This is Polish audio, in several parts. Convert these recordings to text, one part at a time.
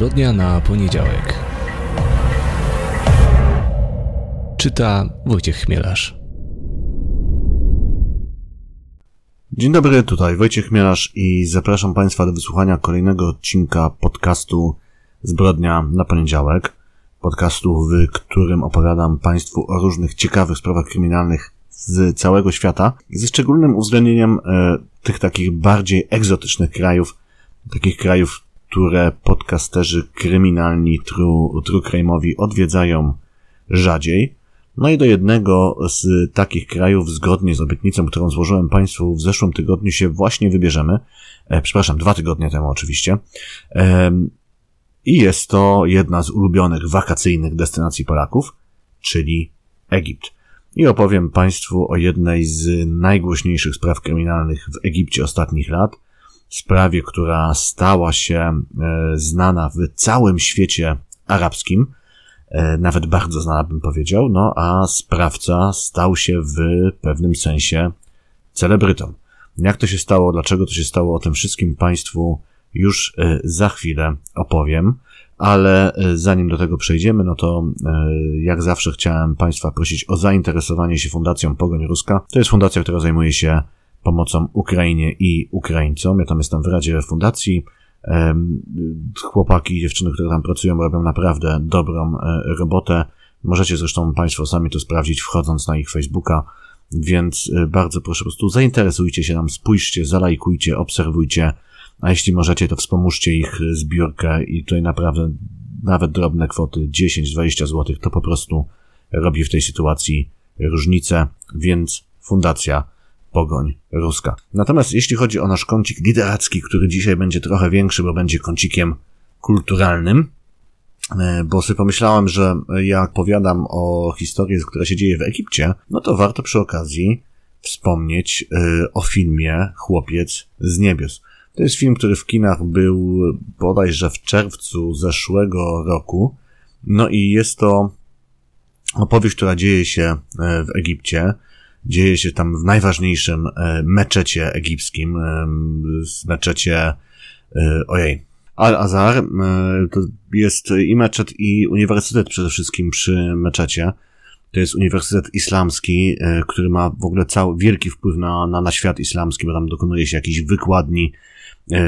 Zbrodnia na poniedziałek. Czyta Wojciech Chmielarz. Dzień dobry, tutaj Wojciech Chmielarz i zapraszam Państwa do wysłuchania kolejnego odcinka podcastu Zbrodnia na poniedziałek. Podcastu, w którym opowiadam Państwu o różnych ciekawych sprawach kryminalnych z całego świata, ze szczególnym uwzględnieniem e, tych takich bardziej egzotycznych krajów, takich krajów, które podcasterzy kryminalni true, true crime'owi odwiedzają rzadziej. No i do jednego z takich krajów, zgodnie z obietnicą, którą złożyłem Państwu w zeszłym tygodniu, się właśnie wybierzemy. E, przepraszam, dwa tygodnie temu oczywiście. E, I jest to jedna z ulubionych wakacyjnych destynacji Polaków, czyli Egipt. I opowiem Państwu o jednej z najgłośniejszych spraw kryminalnych w Egipcie ostatnich lat – sprawie, która stała się e, znana w całym świecie arabskim, e, nawet bardzo znana bym powiedział, no a sprawca stał się w pewnym sensie celebrytą. Jak to się stało, dlaczego to się stało, o tym wszystkim Państwu już e, za chwilę opowiem, ale zanim do tego przejdziemy, no to jak zawsze chciałem Państwa prosić o zainteresowanie się Fundacją Pogoń Ruska. To jest fundacja, która zajmuje się pomocą Ukrainie i Ukraińcom. Ja tam jestem w Radzie Fundacji. Chłopaki i dziewczyny, które tam pracują, robią naprawdę dobrą e, robotę. Możecie zresztą Państwo sami to sprawdzić, wchodząc na ich Facebooka, więc e, bardzo proszę po prostu zainteresujcie się tam, spójrzcie, zalajkujcie, obserwujcie, a jeśli możecie, to wspomóżcie ich zbiórkę i tutaj naprawdę nawet drobne kwoty 10-20 zł to po prostu robi w tej sytuacji różnicę, więc fundacja pogoń ruska. Natomiast jeśli chodzi o nasz kącik literacki, który dzisiaj będzie trochę większy, bo będzie kącikiem kulturalnym, e, bo sobie pomyślałem, że jak powiadam o historii, która się dzieje w Egipcie, no to warto przy okazji wspomnieć e, o filmie Chłopiec z niebios. To jest film, który w kinach był bodajże w czerwcu zeszłego roku. No i jest to opowieść, która dzieje się e, w Egipcie dzieje się tam w najważniejszym e, meczecie egipskim, e, meczecie, e, ojej, Al-Azhar, to jest i meczet i uniwersytet przede wszystkim przy meczecie. To jest uniwersytet islamski, który ma w ogóle cały wielki wpływ na, na, na świat islamski, bo tam dokonuje się jakichś wykładni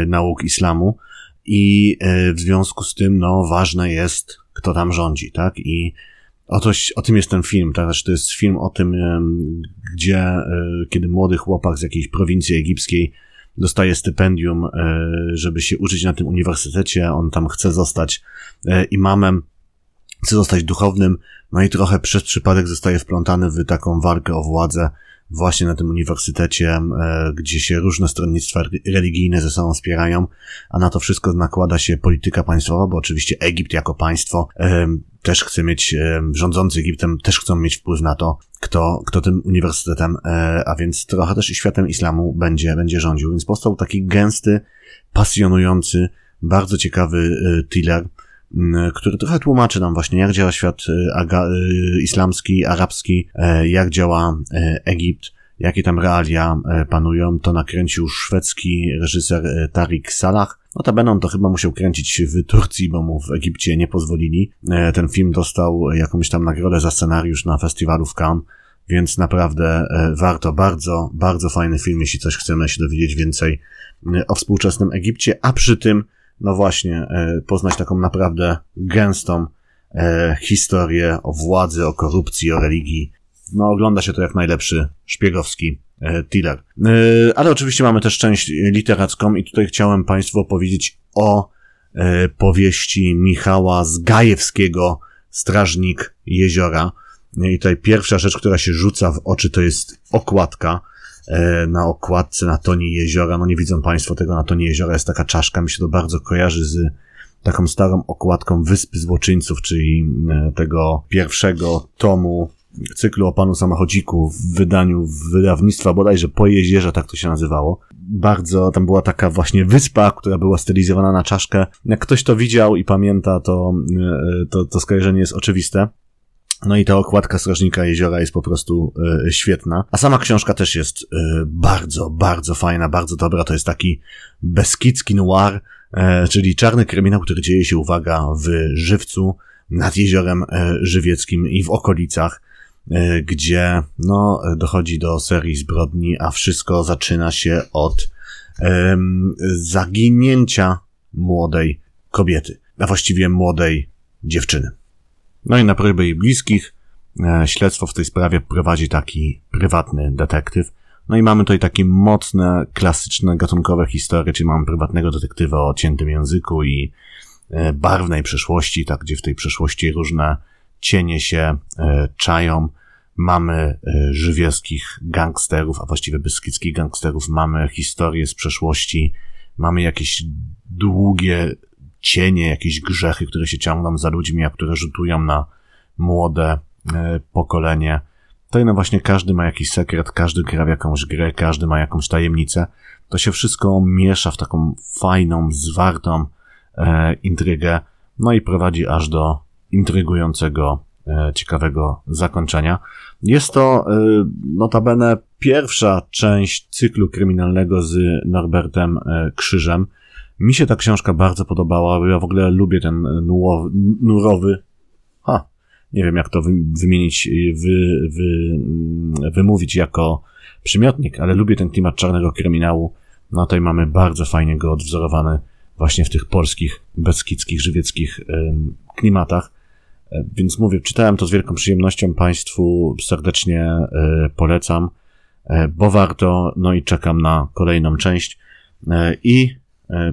nauk islamu i w związku z tym, no, ważne jest, kto tam rządzi, tak? I o, to, o tym jest ten film, tak? Znaczy, to jest film o tym, gdzie, e, kiedy młody chłopak z jakiejś prowincji egipskiej dostaje stypendium, e, żeby się uczyć na tym uniwersytecie, on tam chce zostać e, imamem, chce zostać duchownym, no i trochę przez przypadek zostaje wplątany w taką walkę o władzę właśnie na tym uniwersytecie, gdzie się różne stronnictwa religijne ze sobą wspierają, a na to wszystko nakłada się polityka państwowa, bo oczywiście Egipt jako państwo też chce mieć, rządzący Egiptem też chcą mieć wpływ na to, kto, kto tym uniwersytetem, e, a więc trochę też i światem islamu będzie, będzie rządził. Więc powstał taki gęsty, pasjonujący, bardzo ciekawy e, thriller, który trochę tłumaczy nam właśnie, jak działa świat e, aga, islamski, arabski, jak działa Egipt, jakie tam realia panują. To nakręcił szwedzki reżyser Tarik Salah, Notabene on to chyba musiał kręcić w Turcji, bo mu w Egipcie nie pozwolili. E, ten film dostał jakąś tam nagrodę za scenariusz na festiwalu w Cannes, więc naprawdę e, warto. Bardzo, bardzo fajny film, jeśli coś chcemy się dowiedzieć więcej e, o współczesnym Egipcie, a przy tym, no właśnie, poznać taką naprawdę gęstą historię o władzy, o korupcji, o religii. No ogląda się to jak najlepszy szpiegowski E, thriller. E, ale oczywiście mamy też część literacką i tutaj chciałem Państwu opowiedzieć o e, powieści Michała Zgajewskiego Strażnik Jeziora. I tutaj pierwsza rzecz, która się rzuca w oczy, to jest okładka. Na okładce na tonie jeziora. No nie widzą Państwo tego na tonie jeziora. Jest taka czaszka. Mi się to bardzo kojarzy z taką starą okładką Wyspy Złoczyńców, czyli tego pierwszego tomu cyklu o panu samochodziku w wydaniu wydawnictwa bodajże po jeziorze, tak to się nazywało. Bardzo, tam była taka właśnie wyspa, która była stylizowana na czaszkę. Jak ktoś to widział i pamięta, to, e, to, to skojarzenie jest oczywiste. No i ta okładka Strażnika Jeziora jest po prostu y, świetna. A sama książka też jest y, bardzo, bardzo fajna, bardzo dobra. To jest taki beskidzki noir, e, czyli czarny kryminał, który dzieje się, uwaga, w Żywcu, nad jeziorem Żywieckim i w okolicach, gdzie no, dochodzi do serii zbrodni, a wszystko zaczyna się od zaginięcia młodej kobiety, a właściwie młodej dziewczyny. No i na prośbę jej bliskich e, śledztwo w tej sprawie prowadzi taki prywatny detektyw. No i mamy tutaj takie mocne, klasyczne, gatunkowe historie, czyli mamy prywatnego detektywa o ciętym języku i e, barwnej przeszłości, tak, gdzie w tej przeszłości różne cienie się e, czają. Mamy żywieskich gangsterów, a właściwie beskidzkich gangsterów, mamy historie z przeszłości, mamy jakieś długie cienie, jakieś grzechy, które się ciągną za ludźmi, a które rzutują na młode e, pokolenie. To no właśnie każdy ma jakiś sekret, każdy gra w jakąś grę, każdy ma jakąś tajemnicę. To się wszystko miesza w taką fajną, zwartą e, intrygę, no i prowadzi aż do intrygującego, e, ciekawego zakończenia. Jest to e, notabene pierwsza część cyklu kryminalnego z Norbertem e, Krzyżem. Mi się ta książka bardzo podobała, ja w ogóle lubię ten nurowy, nurowy ha, nie wiem jak to wymienić, wy, wy, wymówić jako przymiotnik, ale lubię ten klimat czarnego kryminału. No tutaj mamy bardzo fajnie go odwzorowany właśnie w tych polskich, beskidzkich, żywieckich klimatach. E, więc mówię, czytałem to z wielką przyjemnością, Państwu serdecznie e, polecam, e, bo warto, no i czekam na kolejną część. I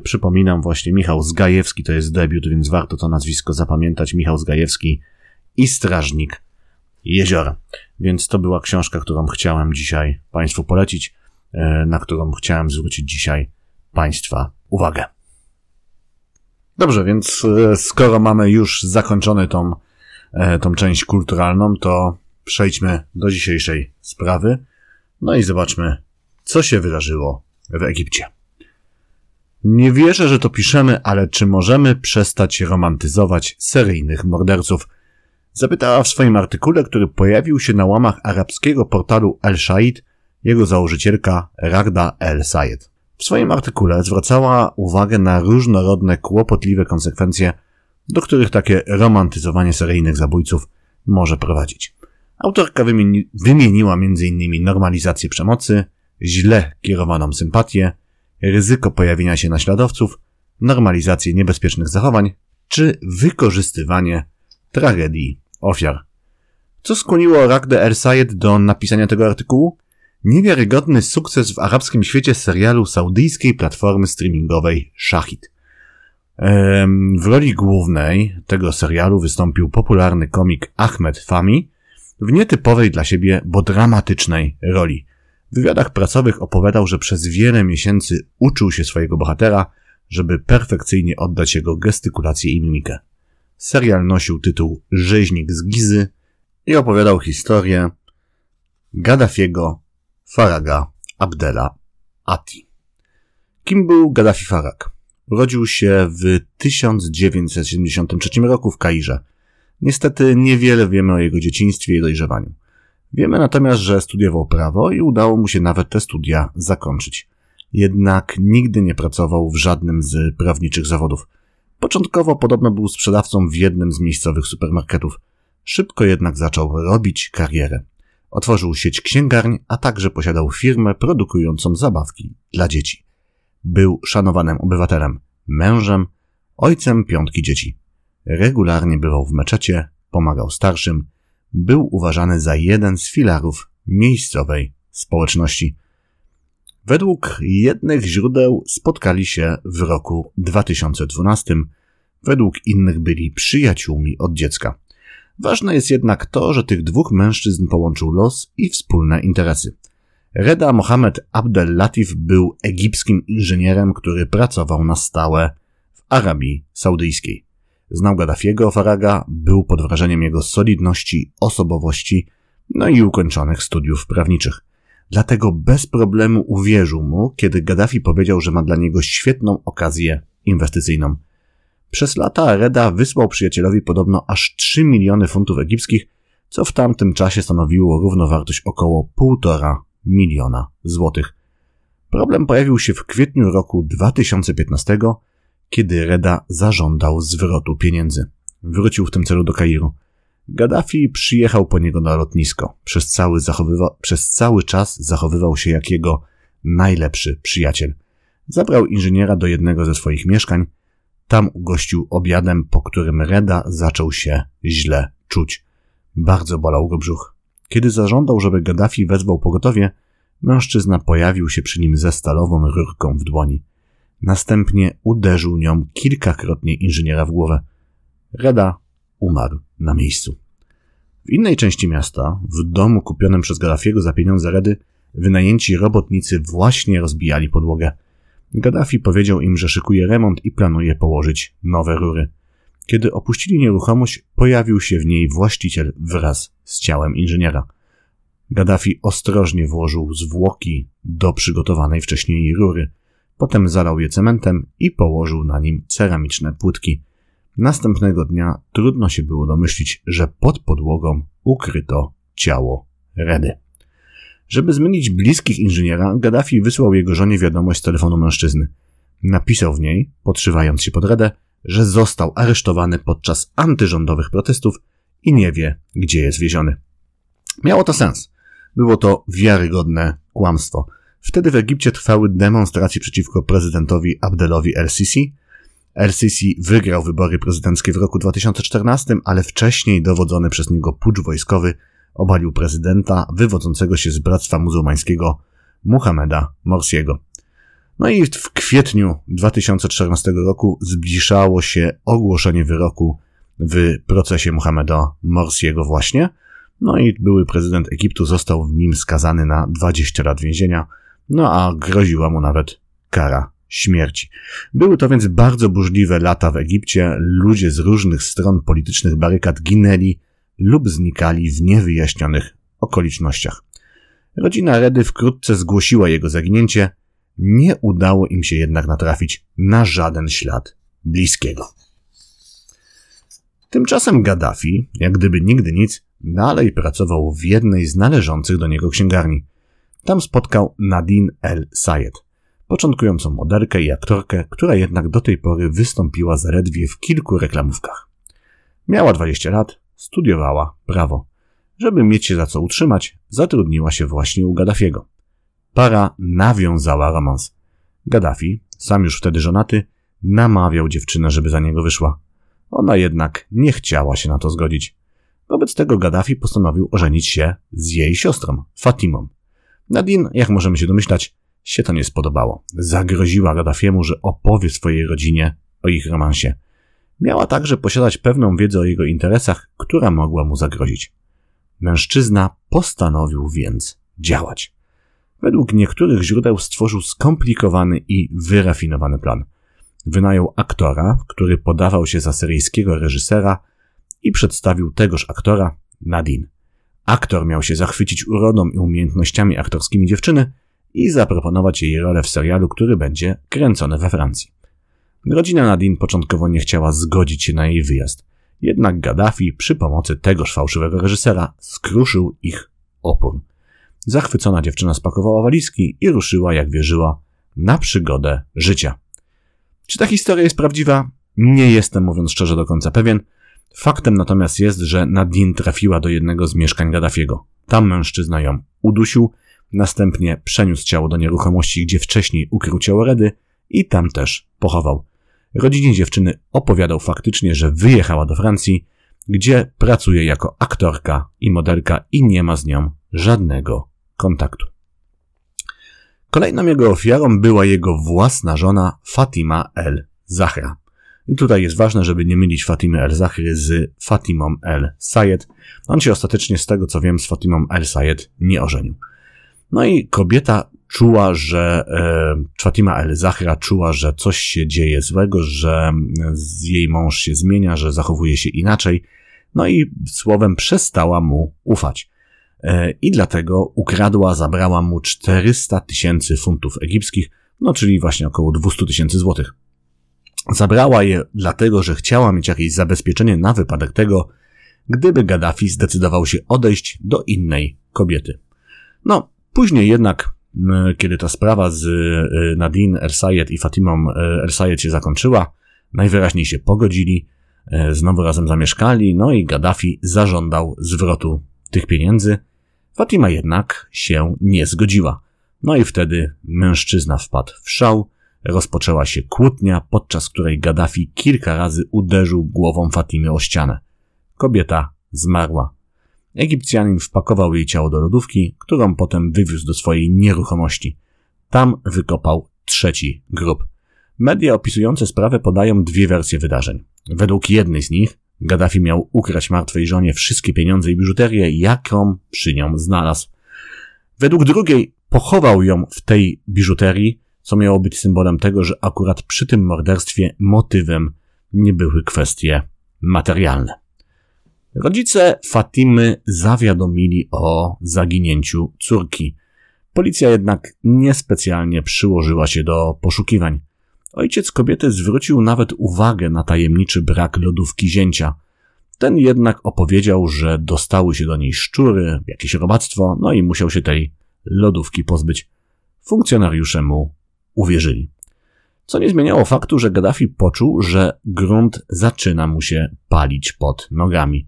przypominam właśnie Michał Zgajewski, to jest debiut, więc warto to nazwisko zapamiętać. Michał Zgajewski i Strażnik Jeziora. Więc to była książka, którą chciałem dzisiaj Państwu polecić, e, na którą chciałem zwrócić dzisiaj Państwa uwagę. Dobrze, więc e, skoro mamy już zakończony tą, tą część kulturalną, to przejdźmy do dzisiejszej sprawy. No i zobaczmy, co się wydarzyło w Egipcie. Nie wierzę, że to piszemy, ale czy możemy przestać romantyzować seryjnych morderców? Zapytała w swoim artykule, który pojawił się na łamach arabskiego portalu El Shaid, jego założycielka Ragda El Sayed. W swoim artykule zwracała uwagę na różnorodne, kłopotliwe konsekwencje, do których takie romantyzowanie seryjnych zabójców może prowadzić. Autorka wymieni wymieniła m.in. normalizację przemocy, źle kierowaną sympatię, ryzyko pojawienia się naśladowców, normalizację niebezpiecznych zachowań czy wykorzystywanie tragedii ofiar. Co skłoniło Ragde El Sayed do napisania tego artykułu? Niewiarygodny sukces w arabskim świecie serialu saudyjskiej platformy streamingowej Shahid. W roli głównej tego serialu wystąpił popularny komik Ahmed Fami w nietypowej dla siebie, bo dramatycznej roli. W wywiadach pracowych opowiadał, że przez wiele miesięcy uczył się swojego bohatera, żeby perfekcyjnie oddać jego gestykulację i mimikę. Serial nosił tytuł Rzeźnik z Gizy i opowiadał historię Gaddafiego Faraga Abdela Ati. Kim był Gaddafi Farag? Urodził się w 1973 roku w Kairze. Niestety niewiele wiemy o jego dzieciństwie i dojrzewaniu. Wiemy natomiast, że studiował prawo i udało mu się nawet te studia zakończyć. Jednak nigdy nie pracował w żadnym z prawniczych zawodów. Początkowo podobno był sprzedawcą w jednym z miejscowych supermarketów. Szybko jednak zaczął robić karierę. Otworzył sieć księgarń, a także posiadał firmę produkującą zabawki dla dzieci. Był szanowanym obywatelem, mężem, ojcem piątki dzieci. Regularnie bywał w meczecie, pomagał starszym, był uważany za jeden z filarów miejscowej społeczności. Według jednych źródeł spotkali się w roku 2012, według innych byli przyjaciółmi od dziecka. Ważne jest jednak to, że tych dwóch mężczyzn połączył los i wspólne interesy. Reda Mohamed Abdel Latif był egipskim inżynierem, który pracował na stałe w Arabii Saudyjskiej. Znał Gaddafiego Faraga, był pod wrażeniem jego solidności, osobowości, no i ukończonych studiów prawniczych. Dlatego bez problemu uwierzył mu, kiedy Gaddafi powiedział, że ma dla niego świetną okazję inwestycyjną. Przez lata Reda wysłał przyjacielowi podobno aż 3 miliony funtów egipskich, co w tamtym czasie stanowiło równowartość około 1,5 miliona złotych. Problem pojawił się w kwietniu roku 2015, kiedy Reda zażądał zwrotu pieniędzy. Wrócił w tym celu do Kairu. Gaddafi przyjechał po niego na lotnisko. Przez cały, zachowywa- przez cały czas zachowywał się jak jego najlepszy przyjaciel. Zabrał inżyniera do jednego ze swoich mieszkań. Tam ugościł obiadem, po którym Reda zaczął się źle czuć. Bardzo bolał go brzuch. Kiedy zażądał, żeby Gaddafi wezwał pogotowie, mężczyzna pojawił się przy nim ze stalową rurką w dłoni. Następnie uderzył nią kilkakrotnie inżyniera w głowę. Reda umarł na miejscu. W innej części miasta, w domu kupionym przez Gaddafiego za pieniądze Redy, wynajęci robotnicy właśnie rozbijali podłogę. Gaddafi powiedział im, że szykuje remont i planuje położyć nowe rury. Kiedy opuścili nieruchomość, pojawił się w niej właściciel wraz z ciałem inżyniera. Gaddafi ostrożnie włożył zwłoki do przygotowanej wcześniej rury. Potem zalał je cementem i położył na nim ceramiczne płytki. Następnego dnia trudno się było domyślić, że pod podłogą ukryto ciało Redy. Żeby zmienić bliskich inżyniera, Gaddafi wysłał jego żonie wiadomość z telefonu mężczyzny. Napisał w niej, podszywając się pod Redę, że został aresztowany podczas antyrządowych protestów i nie wie, gdzie jest wieziony. Miało to sens. Było to wiarygodne kłamstwo. Wtedy w Egipcie trwały demonstracje przeciwko prezydentowi Abdelowi el-Sisi. El-Sisi wygrał wybory prezydenckie w roku 2014, ale wcześniej dowodzony przez niego pucz wojskowy obalił prezydenta wywodzącego się z Bractwa Muzułmańskiego Muhammeda Morsiego. No i w kwietniu 2014 roku zbliżało się ogłoszenie wyroku w procesie Muhammeda Morsiego właśnie. No i były prezydent Egiptu został w nim skazany na 20 lat więzienia, no a groziła mu nawet kara śmierci. Były to więc bardzo burzliwe lata w Egipcie. Ludzie z różnych stron politycznych barykad ginęli lub znikali w niewyjaśnionych okolicznościach. Rodzina Redy wkrótce zgłosiła jego zaginięcie, nie udało im się jednak natrafić na żaden ślad bliskiego. Tymczasem Gaddafi, jak gdyby nigdy nic, dalej pracował w jednej z należących do niego księgarni. Tam spotkał Nadine El Sayed, początkującą modelkę i aktorkę, która jednak do tej pory wystąpiła zaledwie w kilku reklamówkach. Miała 20 lat, studiowała prawo. Żeby mieć się za co utrzymać, zatrudniła się właśnie u Gaddafiego. Para nawiązała romans. Gaddafi, sam już wtedy żonaty, namawiał dziewczynę, żeby za niego wyszła. Ona jednak nie chciała się na to zgodzić. Wobec tego Gaddafi postanowił ożenić się z jej siostrą, Fatimą. Nadine, jak możemy się domyślać, się to nie spodobało. Zagroziła Gaddafiemu, że opowie swojej rodzinie o ich romansie. Miała także posiadać pewną wiedzę o jego interesach, która mogła mu zagrozić. Mężczyzna postanowił więc działać. Według niektórych źródeł stworzył skomplikowany i wyrafinowany plan. Wynajął aktora, który podawał się za syryjskiego reżysera i przedstawił tegoż aktora Nadine. Aktor miał się zachwycić urodą i umiejętnościami aktorskimi dziewczyny i zaproponować jej rolę w serialu, który będzie kręcony we Francji. Rodzina Nadine początkowo nie chciała zgodzić się na jej wyjazd, jednak Gaddafi przy pomocy tegoż fałszywego reżysera skruszył ich opór. Zachwycona dziewczyna spakowała walizki i ruszyła, jak wierzyła, na przygodę życia. Czy ta historia jest prawdziwa? Nie jestem, mówiąc szczerze, do końca pewien. Faktem natomiast jest, że Nadine trafiła do jednego z mieszkań Gaddafiego. Tam mężczyzna ją udusił, następnie przeniósł ciało do nieruchomości, gdzie wcześniej ukrył ciało Redy i tam też pochował. Rodzinie dziewczyny opowiadał faktycznie, że wyjechała do Francji, gdzie pracuje jako aktorka i modelka i nie ma z nią żadnego kontaktu. Kolejną jego ofiarą była jego własna żona Fatima El Zahra. I tutaj jest ważne, żeby nie mylić Fatimy El Zahry z Fatimą El Sayed. On się ostatecznie, z tego co wiem, z Fatimą El Sayed nie ożenił. No i kobieta czuła, że e, Fatima El Zahra czuła, że coś się dzieje złego, że jej mąż się zmienia, że zachowuje się inaczej. No i słowem przestała mu ufać. E, I dlatego ukradła, zabrała mu 400 tysięcy funtów egipskich, no czyli właśnie około 200 tysięcy złotych. Zabrała je dlatego, że chciała mieć jakieś zabezpieczenie na wypadek tego, gdyby Gaddafi zdecydował się odejść do innej kobiety. No, później jednak, kiedy ta sprawa z Nadine El Sayed i Fatimą El Sayed się zakończyła, najwyraźniej się pogodzili, e, znowu razem zamieszkali, no i Gaddafi zażądał zwrotu tych pieniędzy. Fatima jednak się nie zgodziła. No i wtedy mężczyzna wpadł w szał, rozpoczęła się kłótnia, podczas której Gaddafi kilka razy uderzył głową Fatimy o ścianę. Kobieta zmarła. Egipcjanin wpakował jej ciało do lodówki, którą potem wywiózł do swojej nieruchomości. Tam wykopał trzeci grób. Media opisujące sprawę podają dwie wersje wydarzeń. Według jednej z nich Gaddafi miał ukraść martwej żonie wszystkie pieniądze i biżuterię, jaką przy nią znalazł. Według drugiej pochował ją w tej biżuterii, co miało być symbolem tego, że akurat przy tym morderstwie motywem nie były kwestie materialne. Rodzice Fatimy zawiadomili o zaginięciu córki. Policja jednak niespecjalnie przyłożyła się do poszukiwań. Ojciec kobiety zwrócił nawet uwagę na tajemniczy brak lodówki zięcia. Ten jednak opowiedział, że dostały się do niej szczury, jakieś robactwo, no i musiał się tej lodówki pozbyć. Funkcjonariusze mu uwierzyli. Co nie zmieniało faktu, że Gaddafi poczuł, że grunt zaczyna mu się palić pod nogami.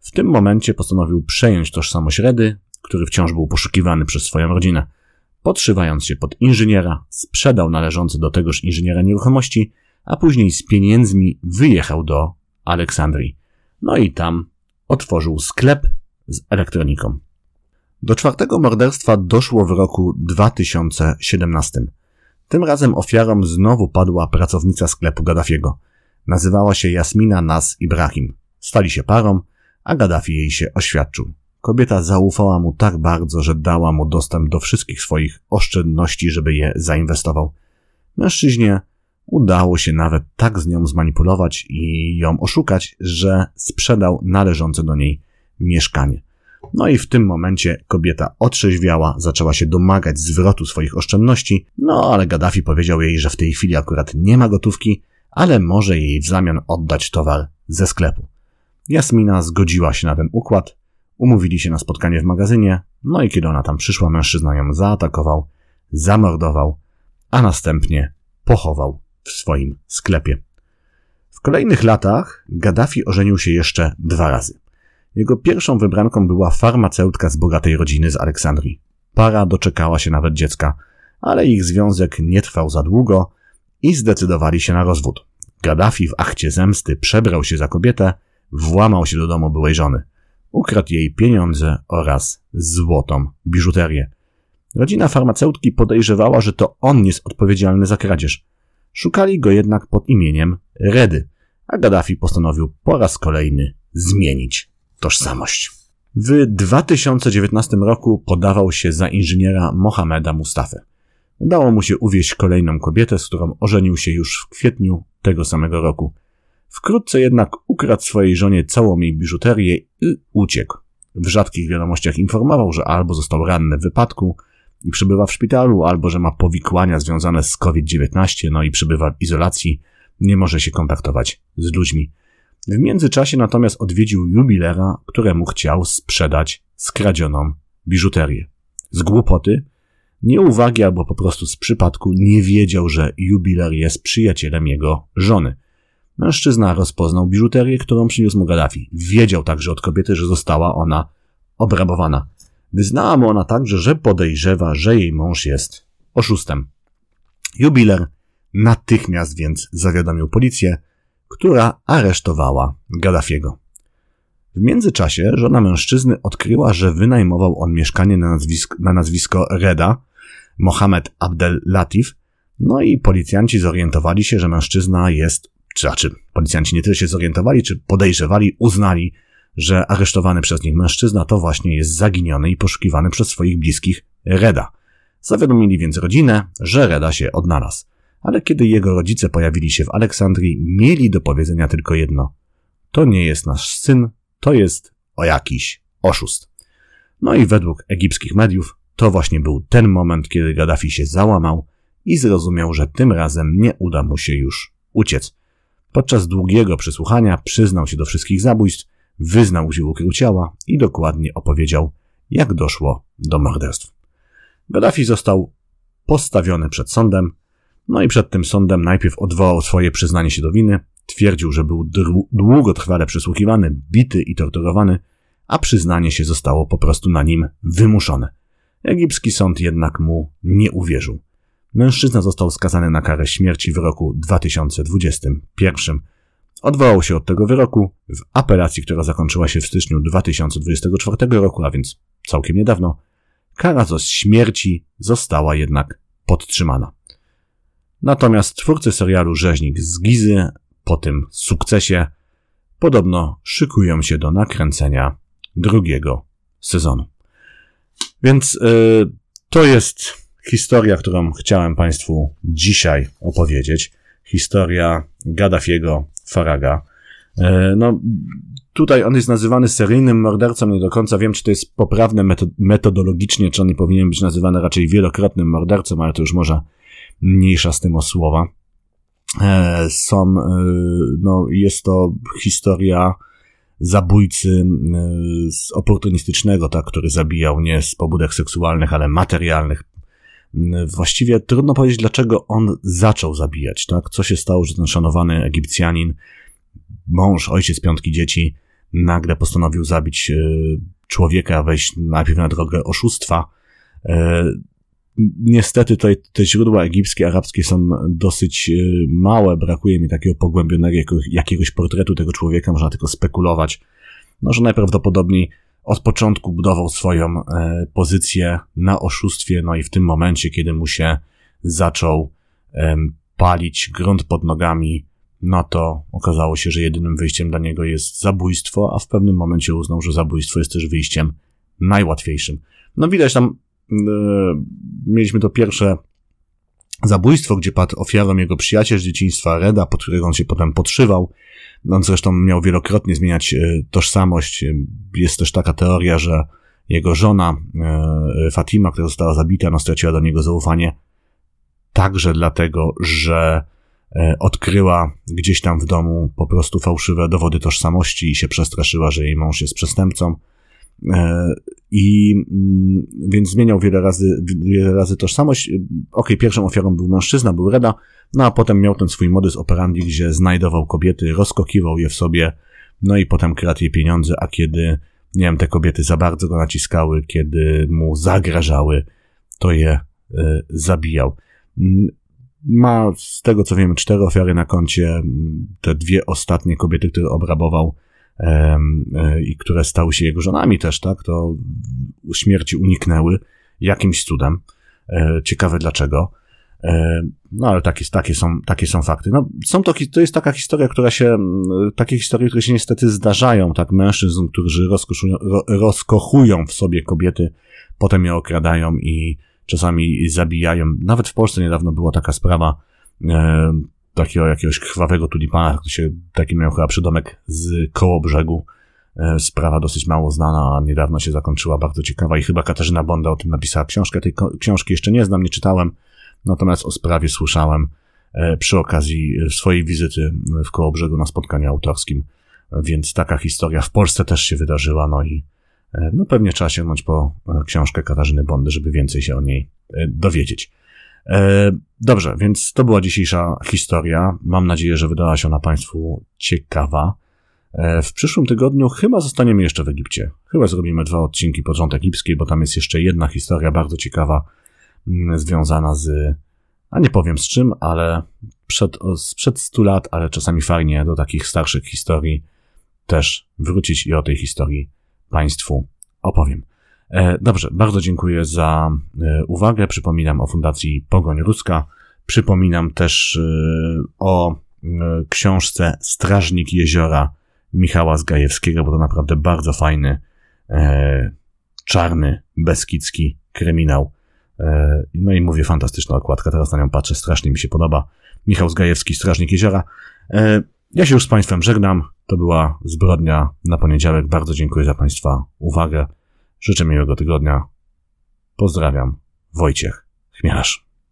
W tym momencie postanowił przejąć tożsamość Redy, który wciąż był poszukiwany przez swoją rodzinę. Podszywając się pod inżyniera, sprzedał należące do tegoż inżyniera nieruchomości, a później z pieniędzmi wyjechał do Aleksandrii. No i tam otworzył sklep z elektroniką. Do czwartego morderstwa doszło w roku 2017. Tym razem ofiarą znowu padła pracownica sklepu Gaddafiego. Nazywała się Jasmina Nas Ibrahim. Stali się parą, a Gaddafi jej się oświadczył. Kobieta zaufała mu tak bardzo, że dała mu dostęp do wszystkich swoich oszczędności, żeby je zainwestował. Mężczyźnie udało się nawet tak z nią zmanipulować i ją oszukać, że sprzedał należące do niej mieszkanie. No i w tym momencie kobieta otrzeźwiała, zaczęła się domagać zwrotu swoich oszczędności, no ale Gaddafi powiedział jej, że w tej chwili akurat nie ma gotówki, ale może jej w zamian oddać towar ze sklepu. Jasmina zgodziła się na ten układ, umówili się na spotkanie w magazynie, no i kiedy ona tam przyszła, mężczyzna ją zaatakował, zamordował, a następnie pochował w swoim sklepie. W kolejnych latach Gaddafi ożenił się jeszcze dwa razy. Jego pierwszą wybranką była farmaceutka z bogatej rodziny z Aleksandrii. Para doczekała się nawet dziecka, ale ich związek nie trwał za długo i zdecydowali się na rozwód. Gaddafi w akcie zemsty przebrał się za kobietę, włamał się do domu byłej żony. Ukradł jej pieniądze oraz złotą biżuterię. Rodzina farmaceutki podejrzewała, że to on jest odpowiedzialny za kradzież. Szukali go jednak pod imieniem Redy, a Gaddafi postanowił po raz kolejny zmienić tożsamość. W 2019 roku podawał się za inżyniera Mohameda Mustafę. Udało mu się uwieść kolejną kobietę, z którą ożenił się już w kwietniu tego samego roku. Wkrótce jednak ukradł swojej żonie całą jej biżuterię i uciekł. W rzadkich wiadomościach informował, że albo został ranny w wypadku i przebywa w szpitalu, albo że ma powikłania związane z COVID-19, no i przebywa w izolacji, nie może się kontaktować z ludźmi. W międzyczasie natomiast odwiedził jubilera, któremu chciał sprzedać skradzioną biżuterię. Z głupoty, nieuwagi albo po prostu z przypadku nie wiedział, że jubiler jest przyjacielem jego żony. Mężczyzna rozpoznał biżuterię, którą przyniósł mu Gaddafi. Wiedział także od kobiety, że została ona obrabowana. Wyznała mu ona także, że podejrzewa, że jej mąż jest oszustem. Jubiler natychmiast więc zawiadomił policję, która aresztowała Gaddafiego. W międzyczasie żona mężczyzny odkryła, że wynajmował on mieszkanie na nazwisko, na nazwisko Reda, Mohamed Abdel Latif, no i policjanci zorientowali się, że mężczyzna jest, czy znaczy policjanci nie tyle się zorientowali, czy podejrzewali, uznali, że aresztowany przez nich mężczyzna to właśnie jest zaginiony i poszukiwany przez swoich bliskich Reda. Zawiadomili więc rodzinę, że Reda się odnalazł ale kiedy jego rodzice pojawili się w Aleksandrii, mieli do powiedzenia tylko jedno. To nie jest nasz syn, to jest o jakiś oszust. No i według egipskich mediów to właśnie był ten moment, kiedy Gaddafi się załamał i zrozumiał, że tym razem nie uda mu się już uciec. Podczas długiego przesłuchania przyznał się do wszystkich zabójstw, wyznał, ukrył ciała i dokładnie opowiedział, jak doszło do morderstw. Gaddafi został postawiony przed sądem, No i przed tym sądem najpierw odwołał swoje przyznanie się do winy, twierdził, że był długotrwale przesłuchiwany, bity i torturowany, a przyznanie się zostało po prostu na nim wymuszone. Egipski sąd jednak mu nie uwierzył. Mężczyzna został skazany na karę śmierci w roku 2021. Odwołał się od tego wyroku w apelacji, która zakończyła się w styczniu 2024 roku, a więc całkiem niedawno. Kara za śmierci została jednak podtrzymana. Natomiast twórcy serialu Rzeźnik z Gizy po tym sukcesie podobno szykują się do nakręcenia drugiego sezonu. Więc yy, to jest historia, którą chciałem Państwu dzisiaj opowiedzieć. Historia Gaddafiego Faraga. Yy, no, tutaj on jest nazywany seryjnym mordercą, nie do końca wiem, czy to jest poprawne metodologicznie, czy on nie powinien być nazywany raczej wielokrotnym mordercą, ale to już może mniejsza z tym o słowa. E, są, e, no, jest to historia zabójcy e, z oportunistycznego, tak, który zabijał nie z pobudek seksualnych, ale materialnych. Właściwie trudno powiedzieć, dlaczego on zaczął zabijać, tak? Co się stało, że ten szanowany Egipcjanin, mąż, ojciec piątki dzieci, nagle postanowił zabić człowieka, wejść najpierw na drogę oszustwa, Niestety tutaj te źródła egipskie, arabskie są dosyć e, małe, brakuje mi takiego pogłębionego jakiegoś portretu tego człowieka, można tylko spekulować, no, że najprawdopodobniej od początku budował swoją e, pozycję na oszustwie, no i w tym momencie, kiedy mu się zaczął palić grunt pod nogami, no to okazało się, że jedynym wyjściem dla niego jest zabójstwo, a w pewnym momencie uznał, że zabójstwo jest też wyjściem najłatwiejszym. No widać tam mieliśmy to pierwsze zabójstwo, gdzie padł ofiarą jego przyjaciel z dzieciństwa, Reda, pod którego on się potem podszywał. On zresztą miał wielokrotnie zmieniać e, tożsamość. Jest też taka teoria, że jego żona e, Fatima, która została zabita, no straciła do niego zaufanie także dlatego, że odkryła gdzieś tam w domu po prostu fałszywe dowody tożsamości i się przestraszyła, że jej mąż jest przestępcą. E, I mm, więc zmieniał wiele razy, wiele razy tożsamość. Ok, pierwszą ofiarą był mężczyzna, był Reda, no a potem miał ten swój modus operandi, gdzie znajdował kobiety, rozkokiwał je w sobie, no i potem kradł je pieniądze, a kiedy, nie wiem, te kobiety za bardzo go naciskały, kiedy mu zagrażały, to je y, zabijał. Mm, ma, z tego co wiemy, cztery ofiary na koncie. Te dwie ostatnie kobiety, które obrabował, i które stały się jego żonami też, tak, to śmierci uniknęły jakimś cudem. E, ciekawe dlaczego. E, no ale takie, takie, są, takie są fakty. No, są to, to jest taka historia, która się, takie historie, które się niestety zdarzają, tak, mężczyzn, którzy rozkochują w sobie kobiety, potem je okradają i czasami zabijają. Nawet w Polsce niedawno była taka sprawa, takiego jakiegoś krwawego tulipana, się, taki miał chyba przydomek z koło brzegu. E, sprawa dosyć mało znana, a niedawno się zakończyła, bardzo ciekawa i chyba Katarzyna Bonda o tym napisała książkę. Tej książki jeszcze nie znam, nie czytałem, natomiast o sprawie słyszałem e, przy okazji swojej wizyty w koło brzegu na spotkaniu autorskim, więc taka historia w Polsce też się wydarzyła, no i e, no pewnie trzeba sięgnąć po książkę Katarzyny Bondy, żeby więcej się o niej dowiedzieć. E, dobrze, więc to była dzisiejsza historia. Mam nadzieję, że wydała się ona Państwu ciekawa. E, w przyszłym tygodniu chyba zostaniemy jeszcze w Egipcie. Chyba zrobimy dwa odcinki pod rząd egipski, bo tam jest jeszcze jedna historia bardzo ciekawa, mm, związana z, a nie powiem z czym, ale przed, sprzed 100 lat, ale czasami fajnie do takich starszych historii też wrócić i o tej historii Państwu opowiem. E, dobrze, bardzo dziękuję za e, uwagę. Przypominam o Fundacji Pogoń Ruska. Przypominam też e, o książce Strażnik Jeziora Michała Zgajewskiego, bo to naprawdę bardzo fajny, czarny, beskidzki kryminał. No i mówię, fantastyczna okładka, teraz na nią patrzę, strasznie mi się podoba. Michał Zgajewski, Strażnik Jeziora. Ja się już z Państwem żegnam. To była zbrodnia na poniedziałek. Bardzo dziękuję za Państwa uwagę. Życzę miłego tygodnia. Pozdrawiam. Wojciech Chmielarz.